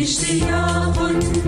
اشتیاق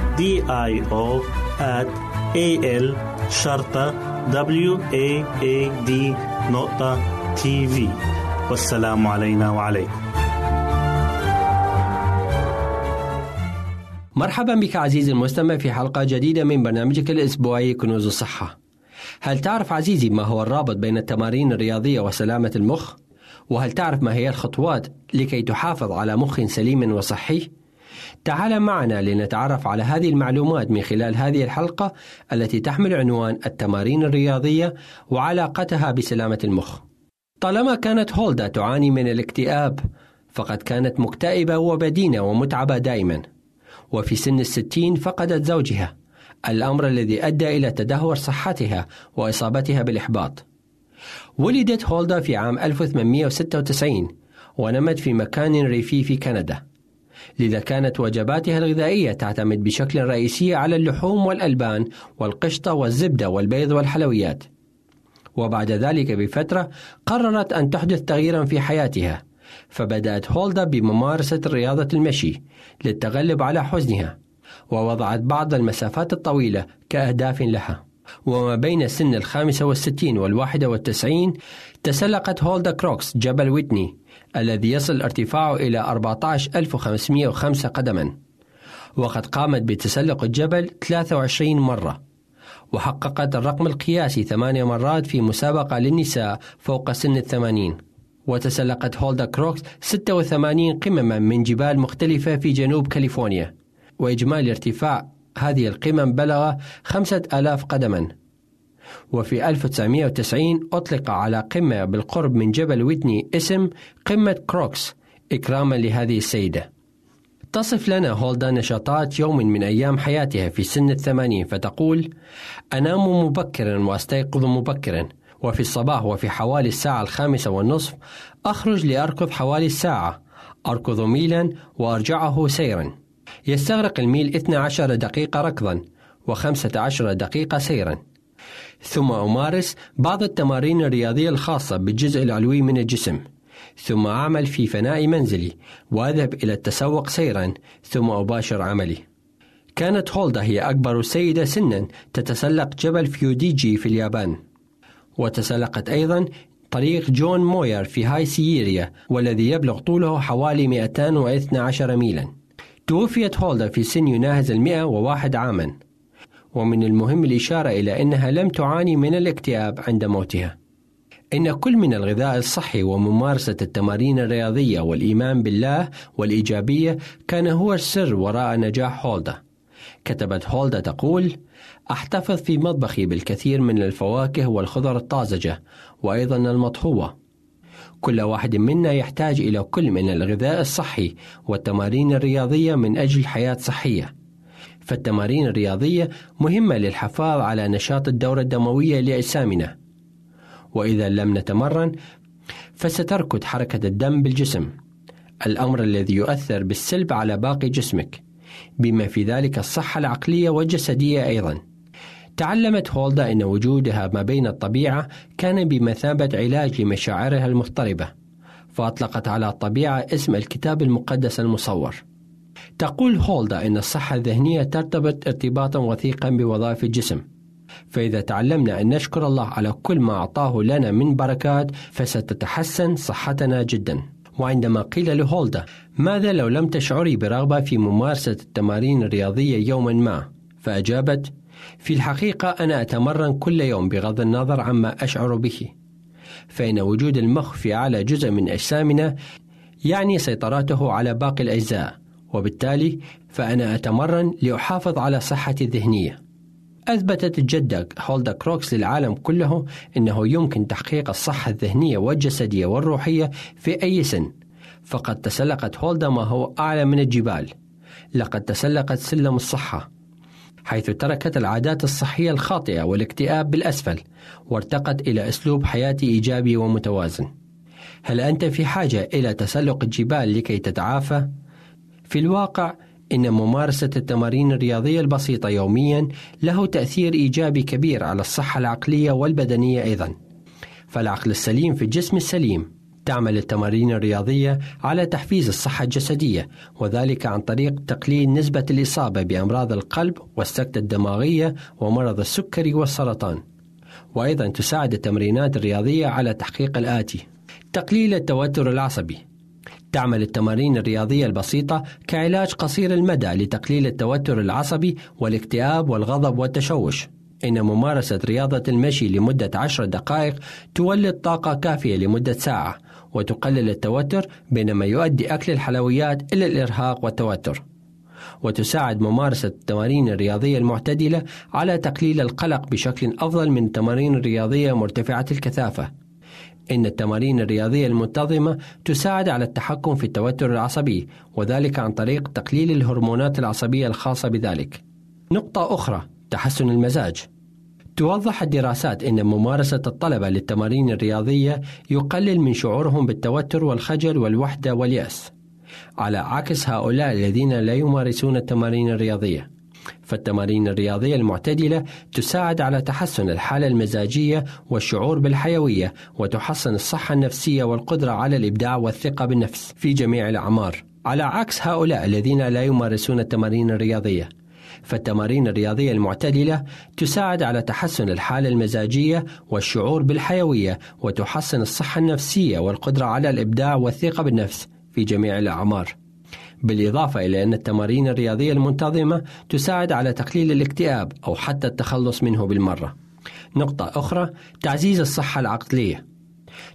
I O at A L شرطة W A A D نقطة تي في والسلام علينا وعليكم مرحبا بك عزيزي المستمع في حلقة جديدة من برنامجك الأسبوعي كنوز الصحة هل تعرف عزيزي ما هو الرابط بين التمارين الرياضية وسلامة المخ؟ وهل تعرف ما هي الخطوات لكي تحافظ على مخ سليم وصحي؟ تعال معنا لنتعرف على هذه المعلومات من خلال هذه الحلقة التي تحمل عنوان التمارين الرياضية وعلاقتها بسلامة المخ. طالما كانت هولدا تعاني من الاكتئاب فقد كانت مكتئبة وبدينة ومتعبة دائما وفي سن الستين فقدت زوجها الأمر الذي أدى إلى تدهور صحتها وإصابتها بالإحباط. ولدت هولدا في عام 1896 ونمت في مكان ريفي في كندا. لذا كانت وجباتها الغذائية تعتمد بشكل رئيسي على اللحوم والألبان والقشطة والزبدة والبيض والحلويات. وبعد ذلك بفترة قررت أن تحدث تغييرا في حياتها فبدأت هولدا بممارسة رياضة المشي للتغلب على حزنها ووضعت بعض المسافات الطويلة كأهداف لها. وما بين سن الخامسة والستين والواحدة والتسعين تسلقت هولدا كروكس جبل ويتني الذي يصل ارتفاعه إلى 14505 قدما. وقد قامت بتسلق الجبل 23 مرة. وحققت الرقم القياسي ثمانية مرات في مسابقة للنساء فوق سن الثمانين. وتسلقت هولدا كروكس 86 قمما من جبال مختلفة في جنوب كاليفورنيا. وإجمالي ارتفاع هذه القمم بلغ خمسة آلاف قدما. وفي 1990 أطلق على قمة بالقرب من جبل ويتني اسم قمة كروكس إكراما لهذه السيدة. تصف لنا هولدا نشاطات يوم من أيام حياتها في سن الثمانين فتقول أنام مبكرا وأستيقظ مبكرا وفي الصباح وفي حوالي الساعة الخامسة والنصف أخرج لأركض حوالي الساعة أركض ميلا وأرجعه سيرا. يستغرق الميل 12 دقيقة ركضا و15 دقيقة سيرا. ثم أمارس بعض التمارين الرياضية الخاصة بالجزء العلوي من الجسم ثم أعمل في فناء منزلي وأذهب إلى التسوق سيرا ثم أباشر عملي. كانت هولدا هي أكبر سيدة سنا تتسلق جبل فيوديجي في اليابان. وتسلقت أيضا طريق جون موير في هاي سييريا والذي يبلغ طوله حوالي 212 ميلا. توفيت هولدا في سن يناهز المئة وواحد عاما. ومن المهم الإشارة إلى أنها لم تعاني من الاكتئاب عند موتها. إن كل من الغذاء الصحي وممارسة التمارين الرياضية والإيمان بالله والإيجابية كان هو السر وراء نجاح هولدا. كتبت هولدا تقول أحتفظ في مطبخي بالكثير من الفواكه والخضر الطازجة وأيضا المطهوة كل واحد منا يحتاج إلى كل من الغذاء الصحي والتمارين الرياضية من أجل حياة صحية. فالتمارين الرياضية مهمة للحفاظ على نشاط الدورة الدموية لأجسامنا. وإذا لم نتمرن فستركض حركة الدم بالجسم الأمر الذي يؤثر بالسلب على باقي جسمك بما في ذلك الصحة العقلية والجسدية أيضا. تعلمت هولدا أن وجودها ما بين الطبيعة كان بمثابة علاج لمشاعرها المضطربة فأطلقت على الطبيعة اسم الكتاب المقدس المصور. تقول هولدا أن الصحة الذهنية ترتبط ارتباطا وثيقا بوظائف الجسم. فإذا تعلمنا أن نشكر الله على كل ما أعطاه لنا من بركات فستتحسن صحتنا جدا. وعندما قيل لهولدا ماذا لو لم تشعري برغبة في ممارسة التمارين الرياضية يوما ما؟ فأجابت في الحقيقة أنا أتمرن كل يوم بغض النظر عما أشعر به. فإن وجود المخ في أعلى جزء من أجسامنا يعني سيطرته على باقي الأجزاء. وبالتالي فأنا أتمرن لأحافظ على صحتي الذهنية. أثبتت الجدة هولدا كروكس للعالم كله أنه يمكن تحقيق الصحة الذهنية والجسدية والروحية في أي سن. فقد تسلقت هولدا ما هو أعلى من الجبال. لقد تسلقت سلم الصحة حيث تركت العادات الصحية الخاطئة والاكتئاب بالأسفل وارتقت إلى أسلوب حياة إيجابي ومتوازن. هل أنت في حاجة إلى تسلق الجبال لكي تتعافى؟ في الواقع إن ممارسة التمارين الرياضية البسيطة يوميا له تأثير إيجابي كبير على الصحة العقلية والبدنية أيضا. فالعقل السليم في الجسم السليم تعمل التمارين الرياضية على تحفيز الصحة الجسدية وذلك عن طريق تقليل نسبة الإصابة بأمراض القلب والسكتة الدماغية ومرض السكري والسرطان. وأيضا تساعد التمرينات الرياضية على تحقيق الآتي. تقليل التوتر العصبي تعمل التمارين الرياضية البسيطة كعلاج قصير المدى لتقليل التوتر العصبي والاكتئاب والغضب والتشوش. إن ممارسة رياضة المشي لمدة عشر دقائق تولد طاقة كافية لمدة ساعة وتقلل التوتر بينما يؤدي أكل الحلويات إلى الإرهاق والتوتر. وتساعد ممارسة التمارين الرياضية المعتدلة على تقليل القلق بشكل أفضل من التمارين الرياضية مرتفعة الكثافة. إن التمارين الرياضية المنتظمة تساعد على التحكم في التوتر العصبي وذلك عن طريق تقليل الهرمونات العصبية الخاصة بذلك. نقطة أخرى تحسن المزاج. توضح الدراسات أن ممارسة الطلبة للتمارين الرياضية يقلل من شعورهم بالتوتر والخجل والوحدة واليأس. على عكس هؤلاء الذين لا يمارسون التمارين الرياضية. فالتمارين الرياضية المعتدلة تساعد على تحسن الحالة المزاجية والشعور بالحيوية وتحسن الصحة النفسية والقدرة على الإبداع والثقة بالنفس في جميع الأعمار. على عكس هؤلاء الذين لا يمارسون التمارين الرياضية فالتمارين الرياضية المعتدلة تساعد على تحسن الحالة المزاجية والشعور بالحيوية وتحسن الصحة النفسية والقدرة على الإبداع والثقة بالنفس في جميع الأعمار. بالإضافة إلى أن التمارين الرياضية المنتظمة تساعد على تقليل الاكتئاب أو حتى التخلص منه بالمرة. نقطة أخرى تعزيز الصحة العقلية.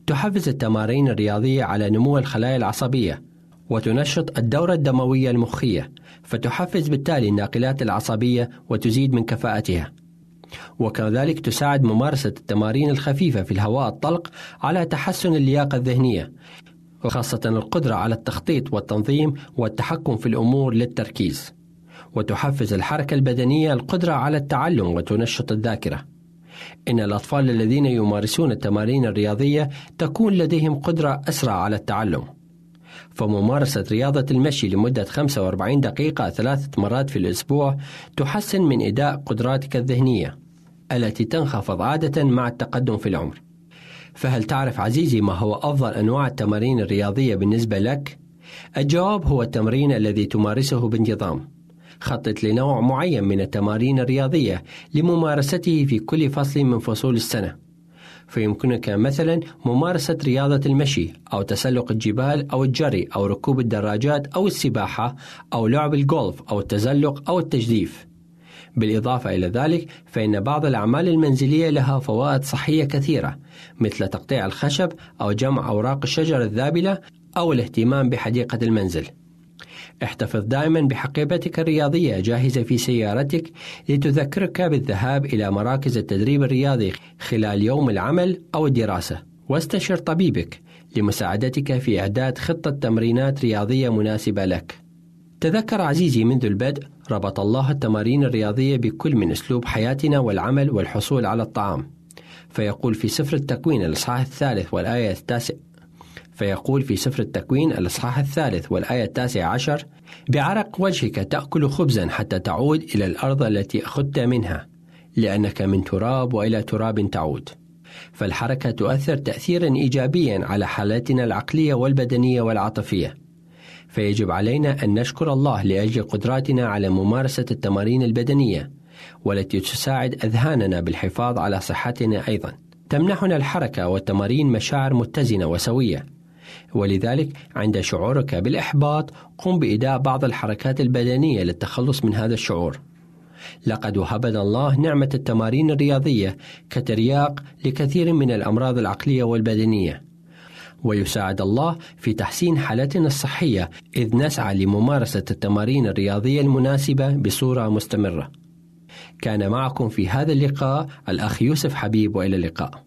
تحفز التمارين الرياضية على نمو الخلايا العصبية وتنشط الدورة الدموية المخية فتحفز بالتالي الناقلات العصبية وتزيد من كفاءتها. وكذلك تساعد ممارسة التمارين الخفيفة في الهواء الطلق على تحسن اللياقة الذهنية وخاصة القدرة على التخطيط والتنظيم والتحكم في الأمور للتركيز. وتحفز الحركة البدنية القدرة على التعلم وتنشط الذاكرة. إن الأطفال الذين يمارسون التمارين الرياضية تكون لديهم قدرة أسرع على التعلم. فممارسة رياضة المشي لمدة 45 دقيقة ثلاثة مرات في الأسبوع تحسن من إداء قدراتك الذهنية التي تنخفض عادة مع التقدم في العمر. فهل تعرف عزيزي ما هو أفضل أنواع التمارين الرياضية بالنسبة لك؟ الجواب هو التمرين الذي تمارسه بانتظام. خطط لنوع معين من التمارين الرياضية لممارسته في كل فصل من فصول السنة. فيمكنك مثلا ممارسة رياضة المشي أو تسلق الجبال أو الجري أو ركوب الدراجات أو السباحة أو لعب الجولف أو التزلق أو التجديف. بالإضافة إلى ذلك فإن بعض الأعمال المنزلية لها فوائد صحية كثيرة مثل تقطيع الخشب أو جمع أوراق الشجر الذابلة أو الاهتمام بحديقة المنزل. احتفظ دائما بحقيبتك الرياضية جاهزة في سيارتك لتذكرك بالذهاب إلى مراكز التدريب الرياضي خلال يوم العمل أو الدراسة واستشر طبيبك لمساعدتك في إعداد خطة تمرينات رياضية مناسبة لك. تذكر عزيزي منذ البدء ربط الله التمارين الرياضية بكل من أسلوب حياتنا والعمل والحصول على الطعام. فيقول في سفر التكوين الإصحاح الثالث والآية التاسع فيقول في سفر التكوين الإصحاح الثالث والآية التاسعة عشر بعرق وجهك تأكل خبزا حتى تعود إلى الأرض التي أخذت منها لأنك من تراب وإلى تراب تعود. فالحركة تؤثر تأثيرا إيجابيا على حالتنا العقلية والبدنية والعاطفية. فيجب علينا أن نشكر الله لأجل قدراتنا على ممارسة التمارين البدنية والتي تساعد أذهاننا بالحفاظ على صحتنا أيضا. تمنحنا الحركة والتمارين مشاعر متزنة وسوية. ولذلك عند شعورك بالإحباط قم بإداء بعض الحركات البدنية للتخلص من هذا الشعور. لقد وهبنا الله نعمة التمارين الرياضية كترياق لكثير من الأمراض العقلية والبدنية ويساعد الله في تحسين حالتنا الصحية إذ نسعى لممارسة التمارين الرياضية المناسبة بصورة مستمرة. كان معكم في هذا اللقاء الأخ يوسف حبيب وإلى اللقاء.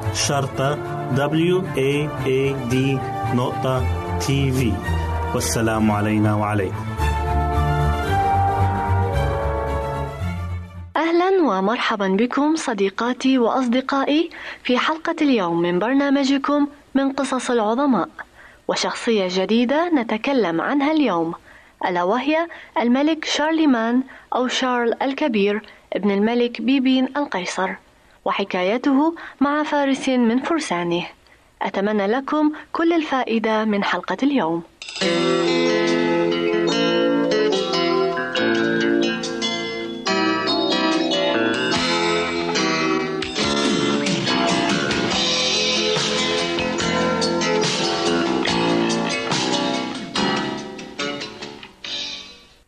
شرطة W A A D نقطة تي في والسلام علينا وعليكم. أهلا ومرحبا بكم صديقاتي وأصدقائي في حلقة اليوم من برنامجكم من قصص العظماء. وشخصية جديدة نتكلم عنها اليوم ألا وهي الملك شارليمان أو شارل الكبير ابن الملك بيبين القيصر. وحكايته مع فارس من فرسانه أتمنى لكم كل الفائدة من حلقة اليوم.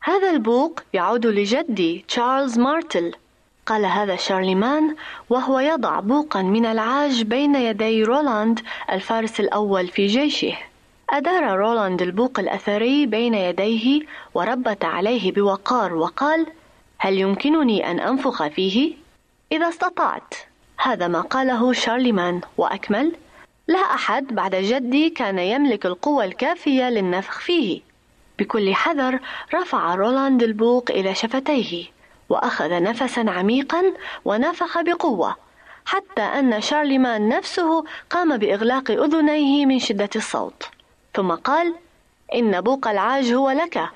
هذا البوق يعود لجدي تشارلز مارتل قال هذا شارليمان وهو يضع بوقا من العاج بين يدي رولاند الفارس الأول في جيشه. أدار رولاند البوق الأثري بين يديه وربت عليه بوقار وقال هل يمكنني أن أنفخ فيه؟ إذا استطعت. هذا ما قاله شارليمان وأكمل لا أحد بعد جدي كان يملك القوة الكافية للنفخ فيه. بكل حذر رفع رولاند البوق إلى شفتيه. وأخذ نفسا عميقا ونفخ بقوة حتى أن شارلمان نفسه قام بإغلاق أذنيه من شدة الصوت ثم قال إن بوق العاج هو لك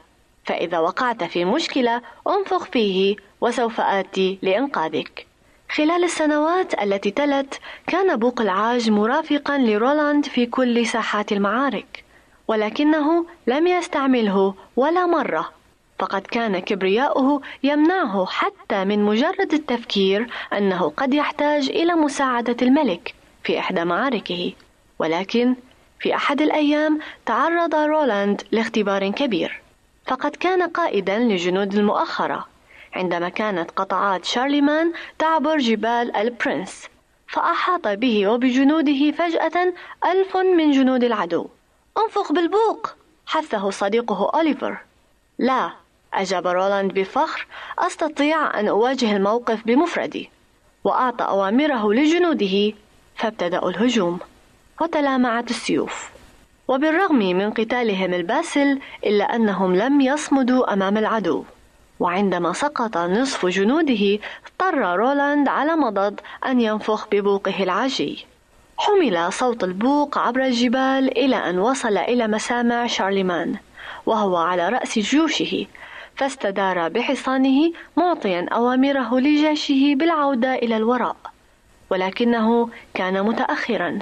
فإذا وقعت في مشكلة أنفخ فيه وسوف آتي لإنقاذك. خلال السنوات التي تلت كان بوق العاج مرافقا لرولاند في كل ساحات المعارك ولكنه لم يستعمله ولا مرة. فقد كان كبرياؤه يمنعه حتى من مجرد التفكير أنه قد يحتاج إلى مساعدة الملك في إحدى معاركه. ولكن في أحد الأيام تعرض رولاند لاختبار كبير. فقد كان قائدا لجنود المؤخرة عندما كانت قطعات شارليمان تعبر جبال البرنس فأحاط به وبجنوده فجأة ألف من جنود العدو. انفخ بالبوق! حثه صديقه أوليفر. لا أجاب رولاند بفخر أستطيع أن أواجه الموقف بمفردي وأعطى أوامره لجنوده فابتدأوا الهجوم وتلامعت السيوف. وبالرغم من قتالهم الباسل إلا أنهم لم يصمدوا أمام العدو. وعندما سقط نصف جنوده اضطر رولاند على مضض أن ينفخ ببوقه العاجي. حمل صوت البوق عبر الجبال إلى أن وصل إلى مسامع شارلمان وهو على رأس جيوشه فاستدار بحصانه معطيا أوامره لجيشه بالعودة إلى الوراء ولكنه كان متأخرا.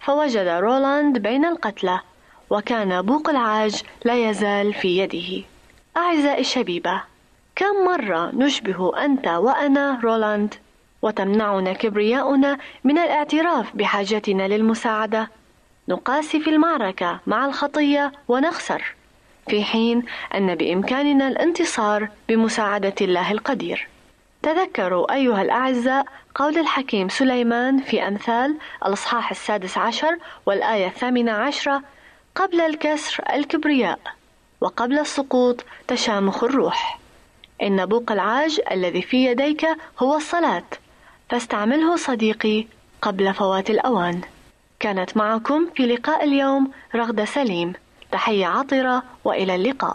فوجد رولاند بين القتلى وكان بوق العاج لا يزال في يده. أعزائي الشبيبة كم مرة نشبه أنت وأنا رولاند وتمنعنا كبرياؤنا من الاعتراف بحاجتنا للمساعدة؟ نقاسي في المعركة مع الخطية ونخسر. في حين أن بإمكاننا الانتصار بمساعدة الله القدير. تذكروا أيها الأعزاء قول الحكيم سليمان في أمثال الأصحاح السادس عشر والآية الثامنة عشرة قبل الكسر الكبرياء وقبل السقوط تشامخ الروح. إن بوق العاج الذي في يديك هو الصلاة. فاستعمله صديقي قبل فوات الأوان. كانت معكم في لقاء اليوم رغدة سليم. تحية عطرة وإلى اللقاء.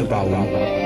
四八五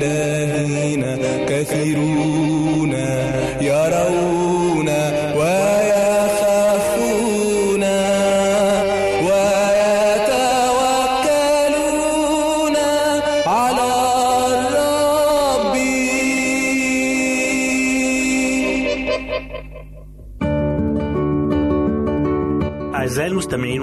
لإلهنا كثيرون.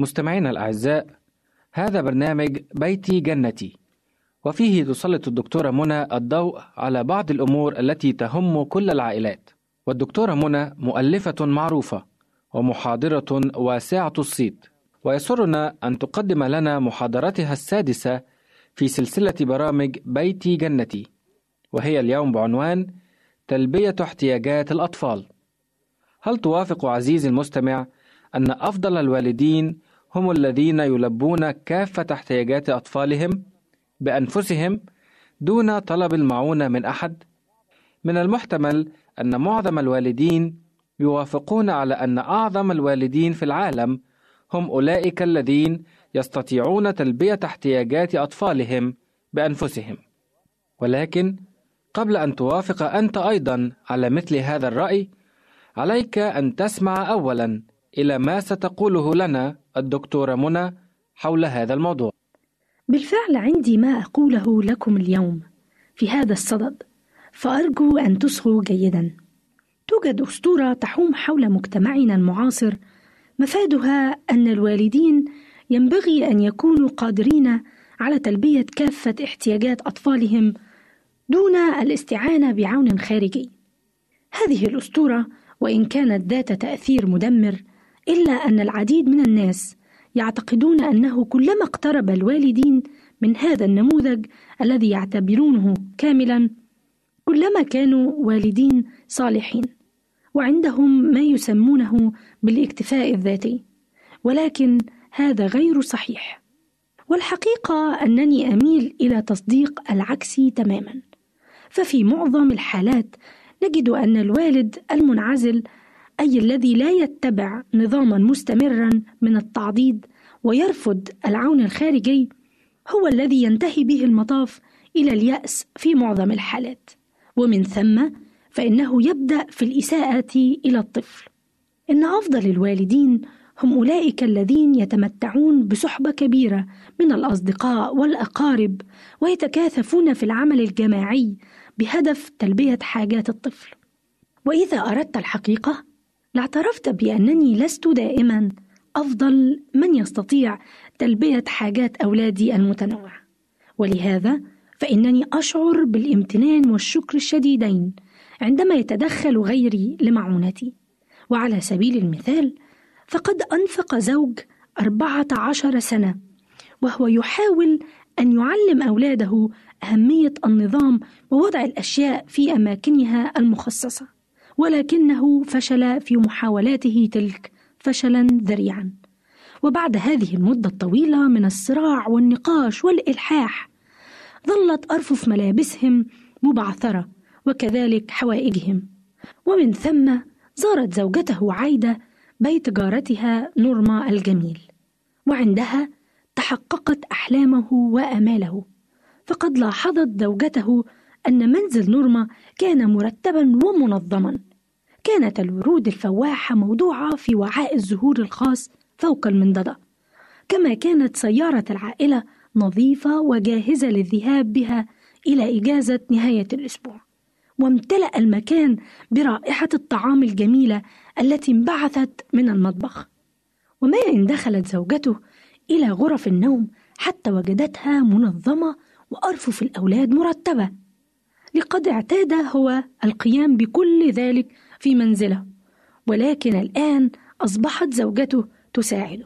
مستمعينا الأعزاء هذا برنامج بيتي جنتي وفيه تسلط الدكتورة منى الضوء على بعض الأمور التي تهم كل العائلات والدكتورة منى مؤلفة معروفة ومحاضرة واسعة الصيت ويسرنا أن تقدم لنا محاضرتها السادسة في سلسلة برامج بيتي جنتي وهي اليوم بعنوان تلبية احتياجات الأطفال. هل توافق عزيزي المستمع أن أفضل الوالدين هم الذين يلبون كافة احتياجات أطفالهم بأنفسهم دون طلب المعونة من أحد؟ من المحتمل أن معظم الوالدين يوافقون على أن أعظم الوالدين في العالم هم أولئك الذين يستطيعون تلبية احتياجات أطفالهم بأنفسهم. ولكن قبل أن توافق أنت أيضا على مثل هذا الرأي، عليك أن تسمع أولا إلى ما ستقوله لنا الدكتورة منى حول هذا الموضوع. بالفعل عندي ما أقوله لكم اليوم في هذا الصدد، فأرجو أن تصغوا جيدا. توجد أسطورة تحوم حول مجتمعنا المعاصر مفادها أن الوالدين ينبغي أن يكونوا قادرين على تلبية كافة احتياجات أطفالهم دون الاستعانة بعون خارجي. هذه الأسطورة وإن كانت ذات تأثير مدمر إلا أن العديد من الناس يعتقدون أنه كلما اقترب الوالدين من هذا النموذج الذي يعتبرونه كاملا كلما كانوا والدين صالحين وعندهم ما يسمونه بالاكتفاء الذاتي ولكن هذا غير صحيح. والحقيقة أنني أميل إلى تصديق العكس تماما. ففي معظم الحالات نجد أن الوالد المنعزل أي الذي لا يتبع نظاما مستمرا من التعضيد ويرفض العون الخارجي هو الذي ينتهي به المطاف إلى اليأس في معظم الحالات. ومن ثم فإنه يبدأ في الإساءة إلى الطفل. إن أفضل الوالدين هم أولئك الذين يتمتعون بصحبة كبيرة من الأصدقاء والأقارب ويتكاثفون في العمل الجماعي بهدف تلبية حاجات الطفل. وإذا أردت الحقيقة لاعترفت بأنني لست دائما أفضل من يستطيع تلبية حاجات أولادي المتنوعة ولهذا فإنني أشعر بالامتنان والشكر الشديدين عندما يتدخل غيري لمعونتي. وعلى سبيل المثال فقد أنفق زوج أربعة عشر سنة وهو يحاول أن يعلم أولاده أهمية النظام ووضع الأشياء في أماكنها المخصصة. ولكنه فشل في محاولاته تلك فشلا ذريعا. وبعد هذه المدة الطويلة من الصراع والنقاش والإلحاح ظلت أرفف ملابسهم مبعثرة وكذلك حوائجهم. ومن ثم زارت زوجته عايدة بيت جارتها نورما الجميل. وعندها تحققت أحلامه وآماله. فقد لاحظت زوجته أن منزل نورما كان مرتبا ومنظما. كانت الورود الفواحة موضوعة في وعاء الزهور الخاص فوق المنضدة. كما كانت سيارة العائلة نظيفة وجاهزة للذهاب بها إلى إجازة نهاية الأسبوع. وامتلأ المكان برائحة الطعام الجميلة التي انبعثت من المطبخ. وما إن دخلت زوجته إلى غرف النوم حتى وجدتها منظمة وأرفف الأولاد مرتبة. لقد اعتاد هو القيام بكل ذلك في منزله ولكن الآن أصبحت زوجته تساعده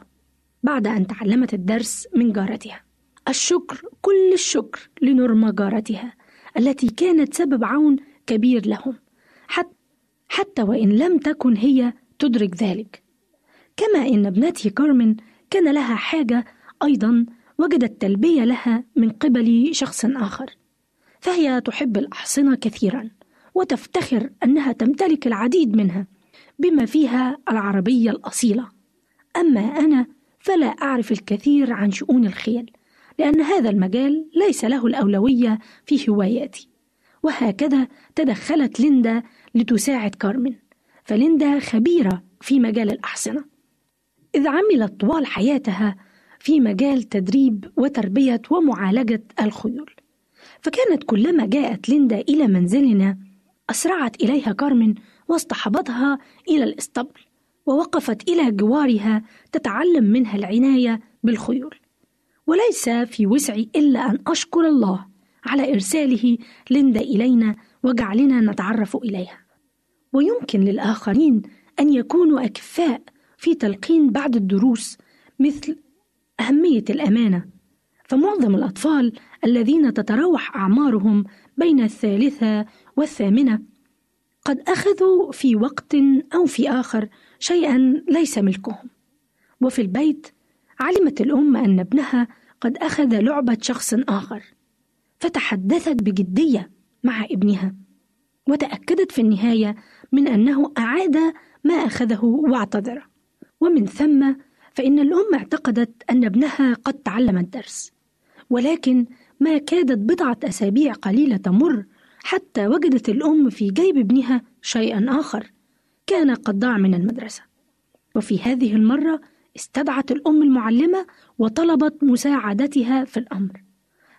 بعد أن تعلمت الدرس من جارتها. الشكر كل الشكر لنورما جارتها التي كانت سبب عون كبير لهم حتى, حتى وإن لم تكن هي تدرك ذلك. كما إن ابنتي كارمن كان لها حاجة أيضا وجدت تلبية لها من قبل شخص آخر فهي تحب الأحصنة كثيرا. وتفتخر أنها تمتلك العديد منها بما فيها العربية الأصيلة. أما أنا فلا أعرف الكثير عن شؤون الخيل لأن هذا المجال ليس له الأولوية في هواياتي. وهكذا تدخلت ليندا لتساعد كارمن فليندا خبيرة في مجال الأحصنة. إذ عملت طوال حياتها في مجال تدريب وتربية ومعالجة الخيول. فكانت كلما جاءت ليندا إلى منزلنا أسرعت إليها كارمن واصطحبتها إلى الإسطبل ووقفت إلى جوارها تتعلم منها العناية بالخيول. وليس في وسعي إلا أن أشكر الله على إرساله ليندا إلينا وجعلنا نتعرف إليها. ويمكن للآخرين أن يكونوا أكفاء في تلقين بعض الدروس مثل أهمية الأمانة. فمعظم الأطفال الذين تتراوح أعمارهم بين الثالثة والثامنة قد أخذوا في وقت أو في آخر شيئا ليس ملكهم. وفي البيت علمت الأم أن ابنها قد أخذ لعبة شخص آخر فتحدثت بجدية مع ابنها وتأكدت في النهاية من أنه أعاد ما أخذه واعتذر. ومن ثم فإن الأم اعتقدت أن ابنها قد تعلم الدرس ولكن ما كادت بضعة أسابيع قليلة تمر حتى وجدت الأم في جيب ابنها شيئا آخر كان قد ضاع من المدرسة. وفي هذه المرة استدعت الأم المعلمة وطلبت مساعدتها في الأمر.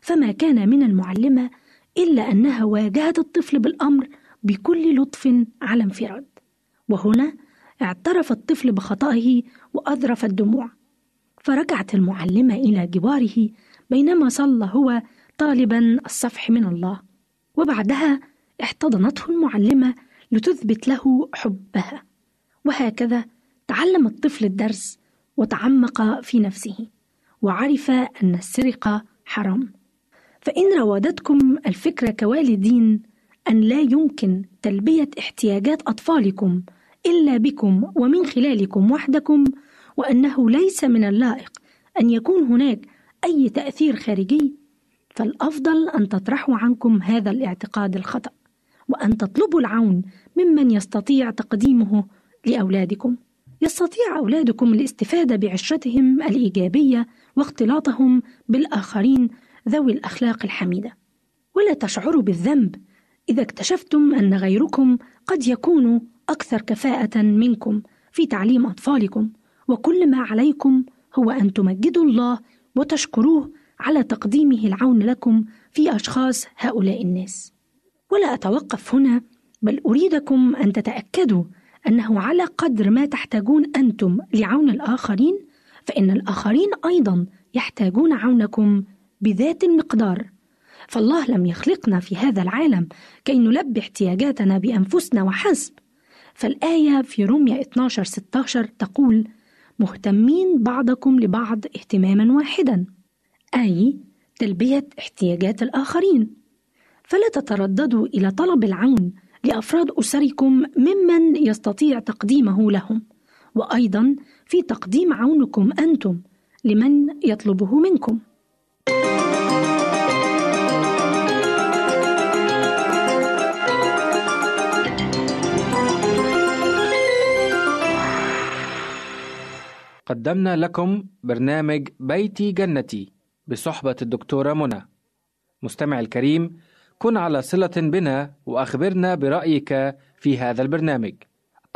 فما كان من المعلمة إلا أنها واجهت الطفل بالأمر بكل لطف على انفراد. وهنا اعترف الطفل بخطئه وأذرف الدموع. فرجعت المعلمة إلى جواره بينما صلى هو طالبا الصفح من الله. وبعدها احتضنته المعلمة لتثبت له حبها. وهكذا تعلم الطفل الدرس وتعمق في نفسه وعرف أن السرقة حرام. فإن راودتكم الفكرة كوالدين أن لا يمكن تلبية احتياجات أطفالكم إلا بكم ومن خلالكم وحدكم وأنه ليس من اللائق أن يكون هناك أي تأثير خارجي فالأفضل أن تطرحوا عنكم هذا الاعتقاد الخطأ وأن تطلبوا العون ممن يستطيع تقديمه لأولادكم. يستطيع أولادكم الاستفادة بعشرتهم الإيجابية واختلاطهم بالآخرين ذوي الأخلاق الحميدة. ولا تشعروا بالذنب إذا اكتشفتم أن غيركم قد يكونوا أكثر كفاءة منكم في تعليم أطفالكم. وكل ما عليكم هو أن تمجدوا الله وتشكروه على تقديمه العون لكم في أشخاص هؤلاء الناس. ولا أتوقف هنا بل أريدكم أن تتأكدوا أنه على قدر ما تحتاجون أنتم لعون الآخرين فإن الآخرين أيضا يحتاجون عونكم بذات المقدار. فالله لم يخلقنا في هذا العالم كي نلبي احتياجاتنا بأنفسنا وحسب. فالآية في روميا 12 16 تقول مهتمين بعضكم لبعض اهتماما واحدا. أي تلبية احتياجات الآخرين. فلا تترددوا إلى طلب العون لأفراد أسركم ممن يستطيع تقديمه لهم. وأيضا في تقديم عونكم أنتم لمن يطلبه منكم. قدمنا لكم برنامج بيتي جنتي. بصحبة الدكتورة منى. مستمع الكريم كن على صلة بنا وأخبرنا برأيك في هذا البرنامج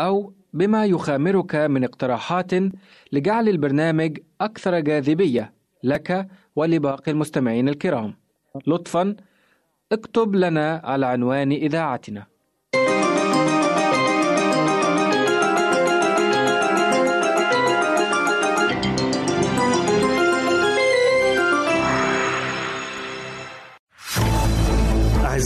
أو بما يخامرك من اقتراحات لجعل البرنامج أكثر جاذبية لك ولباقي المستمعين الكرام. لطفا اكتب لنا على عنوان إذاعتنا.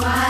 why.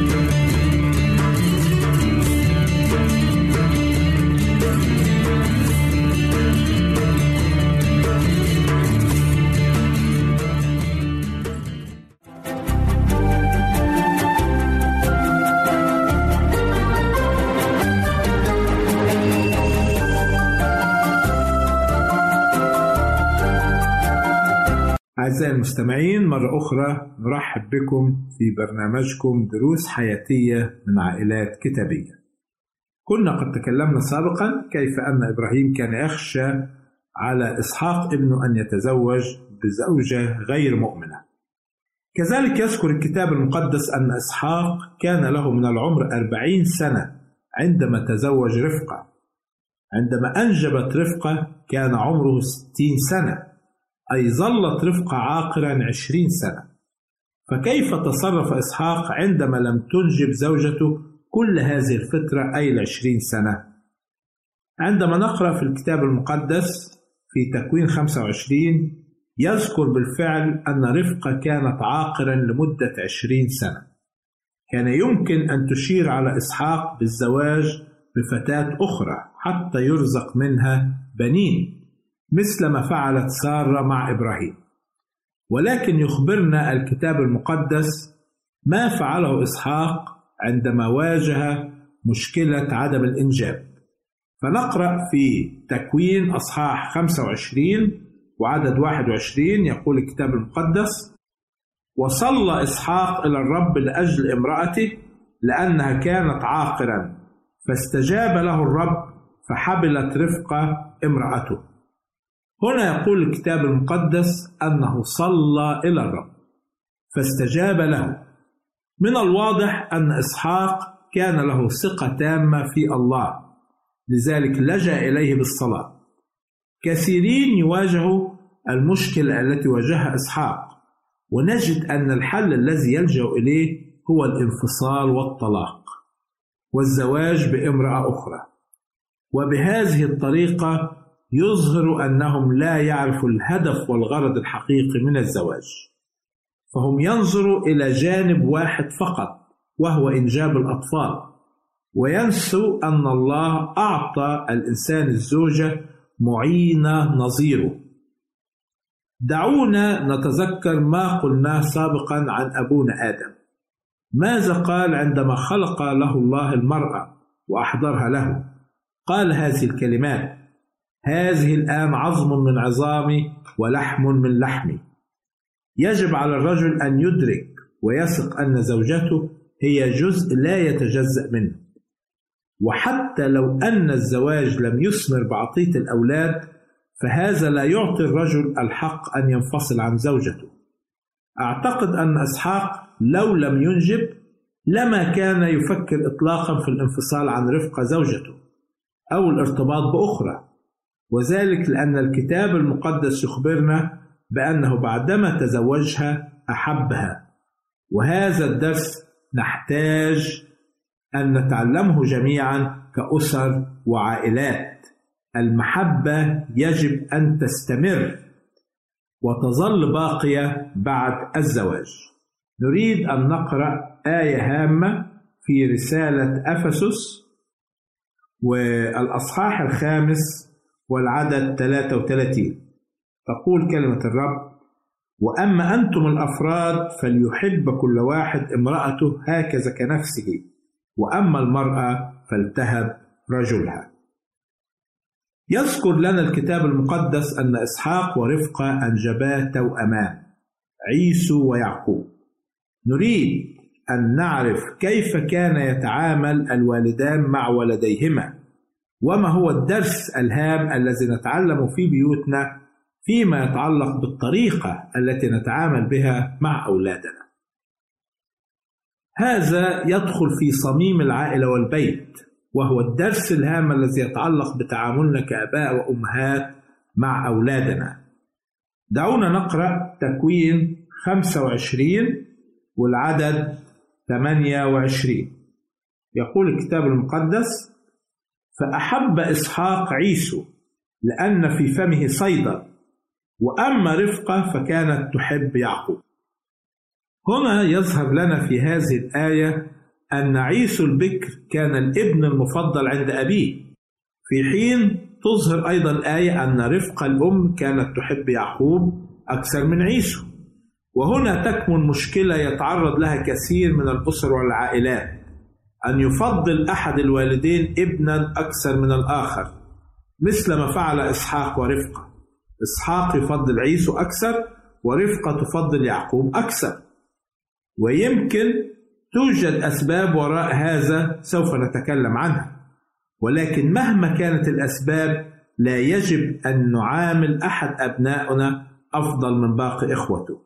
أعزائي المستمعين مرة أخرى نرحب بكم في برنامجكم دروس حياتية من عائلات كتابية. كنا قد تكلمنا سابقا كيف أن إبراهيم كان يخشى على إسحاق ابنه أن يتزوج بزوجة غير مؤمنة. كذلك يذكر الكتاب المقدس أن إسحاق كان له من العمر أربعين سنة عندما تزوج رفقة. عندما أنجبت رفقة كان عمره ستين سنة. أي ظلت رفقة عاقرا عشرين سنة. فكيف تصرف إسحاق عندما لم تنجب زوجته كل هذه الفترة أي العشرين سنة؟ عندما نقرأ في الكتاب المقدس في تكوين 25 يذكر بالفعل أن رفقة كانت عاقرا لمدة عشرين سنة. كان يمكن أن تشير على إسحاق بالزواج بفتاة أخرى حتى يرزق منها بنين. مثل ما فعلت سارة مع إبراهيم. ولكن يخبرنا الكتاب المقدس ما فعله إسحاق عندما واجه مشكلة عدم الإنجاب. فنقرأ في تكوين أصحاح 25 وعدد 21 يقول الكتاب المقدس وصلى إسحاق إلى الرب لأجل امرأته لأنها كانت عاقرا فاستجاب له الرب فحبلت رفقة امرأته. هنا يقول الكتاب المقدس أنه صلى إلى الرب فاستجاب له. من الواضح أن إسحاق كان له ثقة تامة في الله لذلك لجأ إليه بالصلاة. كثيرين يواجهوا المشكلة التي واجهها إسحاق ونجد أن الحل الذي يلجأ إليه هو الانفصال والطلاق والزواج بامرأة أخرى. وبهذه الطريقة يظهر أنهم لا يعرفوا الهدف والغرض الحقيقي من الزواج. فهم ينظروا إلى جانب واحد فقط وهو إنجاب الأطفال. وينسوا أن الله أعطى الإنسان الزوجة معينة نظيره. دعونا نتذكر ما قلناه سابقا عن أبونا آدم. ماذا قال عندما خلق له الله المرأة وأحضرها له؟ قال هذه الكلمات هذه الآن عظم من عظامي ولحم من لحمي. يجب على الرجل أن يدرك ويثق أن زوجته هي جزء لا يتجزأ منه. وحتى لو أن الزواج لم يثمر بعطية الأولاد فهذا لا يعطي الرجل الحق أن ينفصل عن زوجته. أعتقد أن إسحاق لو لم ينجب لما كان يفكر إطلاقا في الانفصال عن رفقة زوجته أو الارتباط بأخرى. وذلك لأن الكتاب المقدس يخبرنا بأنه بعدما تزوجها أحبها. وهذا الدرس نحتاج أن نتعلمه جميعا كأسر وعائلات. المحبة يجب أن تستمر وتظل باقية بعد الزواج. نريد أن نقرأ آية هامة في رسالة أفسس والأصحاح الخامس والعدد 33 تقول كلمة الرب وأما أنتم الأفراد فليحب كل واحد امرأته هكذا كنفسه وأما المرأة فلتهب رجلها. يذكر لنا الكتاب المقدس أن إسحاق ورفقة أنجبا توأمان عيسو ويعقوب. نريد أن نعرف كيف كان يتعامل الوالدان مع ولديهما. وما هو الدرس الهام الذي نتعلم في بيوتنا فيما يتعلق بالطريقة التي نتعامل بها مع أولادنا. هذا يدخل في صميم العائلة والبيت وهو الدرس الهام الذي يتعلق بتعاملنا كآباء وأمهات مع أولادنا. دعونا نقرأ تكوين 25 والعدد 28 يقول الكتاب المقدس فأحب إسحاق عيسو لأن في فمه صيدا وأما رفقة فكانت تحب يعقوب. هنا يظهر لنا في هذه الآية أن عيسو البكر كان الابن المفضل عند أبيه. في حين تظهر أيضا الآية أن رفقة الأم كانت تحب يعقوب أكثر من عيسو. وهنا تكمن مشكلة يتعرض لها كثير من الأسر والعائلات. أن يفضل أحد الوالدين ابنا أكثر من الآخر مثل ما فعل إسحاق ورفقة. إسحاق يفضل عيسو أكثر ورفقة تفضل يعقوب أكثر. ويمكن توجد أسباب وراء هذا سوف نتكلم عنها. ولكن مهما كانت الأسباب لا يجب أن نعامل أحد أبنائنا أفضل من باقي إخوته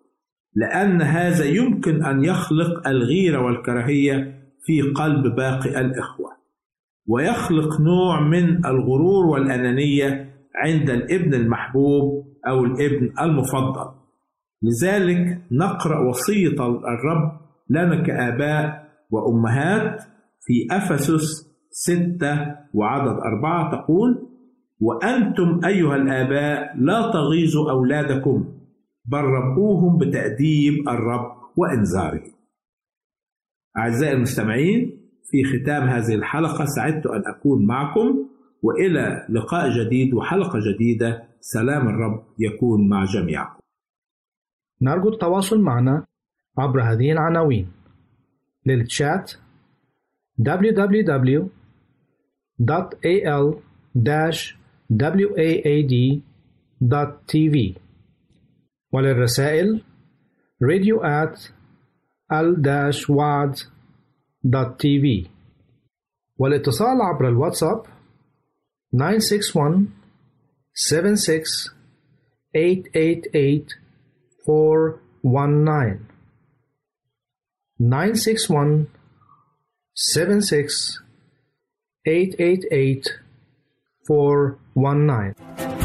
لأن هذا يمكن أن يخلق الغيرة والكراهية في قلب باقي الإخوة. ويخلق نوع من الغرور والأنانية عند الابن المحبوب أو الابن المفضل. لذلك نقرأ وصية الرب لنا كآباء وأمهات في أفسس ستة وعدد أربعة تقول وأنتم أيها الآباء لا تغيظوا أولادكم بل ربوهم بتأديب الرب وإنذاره. أعزائي المستمعين في ختام هذه الحلقة سعدت أن أكون معكم وإلى لقاء جديد وحلقة جديدة. سلام الرب يكون مع جميعكم. نرجو التواصل معنا عبر هذه العناوين. للتشات www.al-waad.tv وللرسائل radio at al-waad.tv والاتصال عبر الواتساب 961 76 888 419 961 76 888 419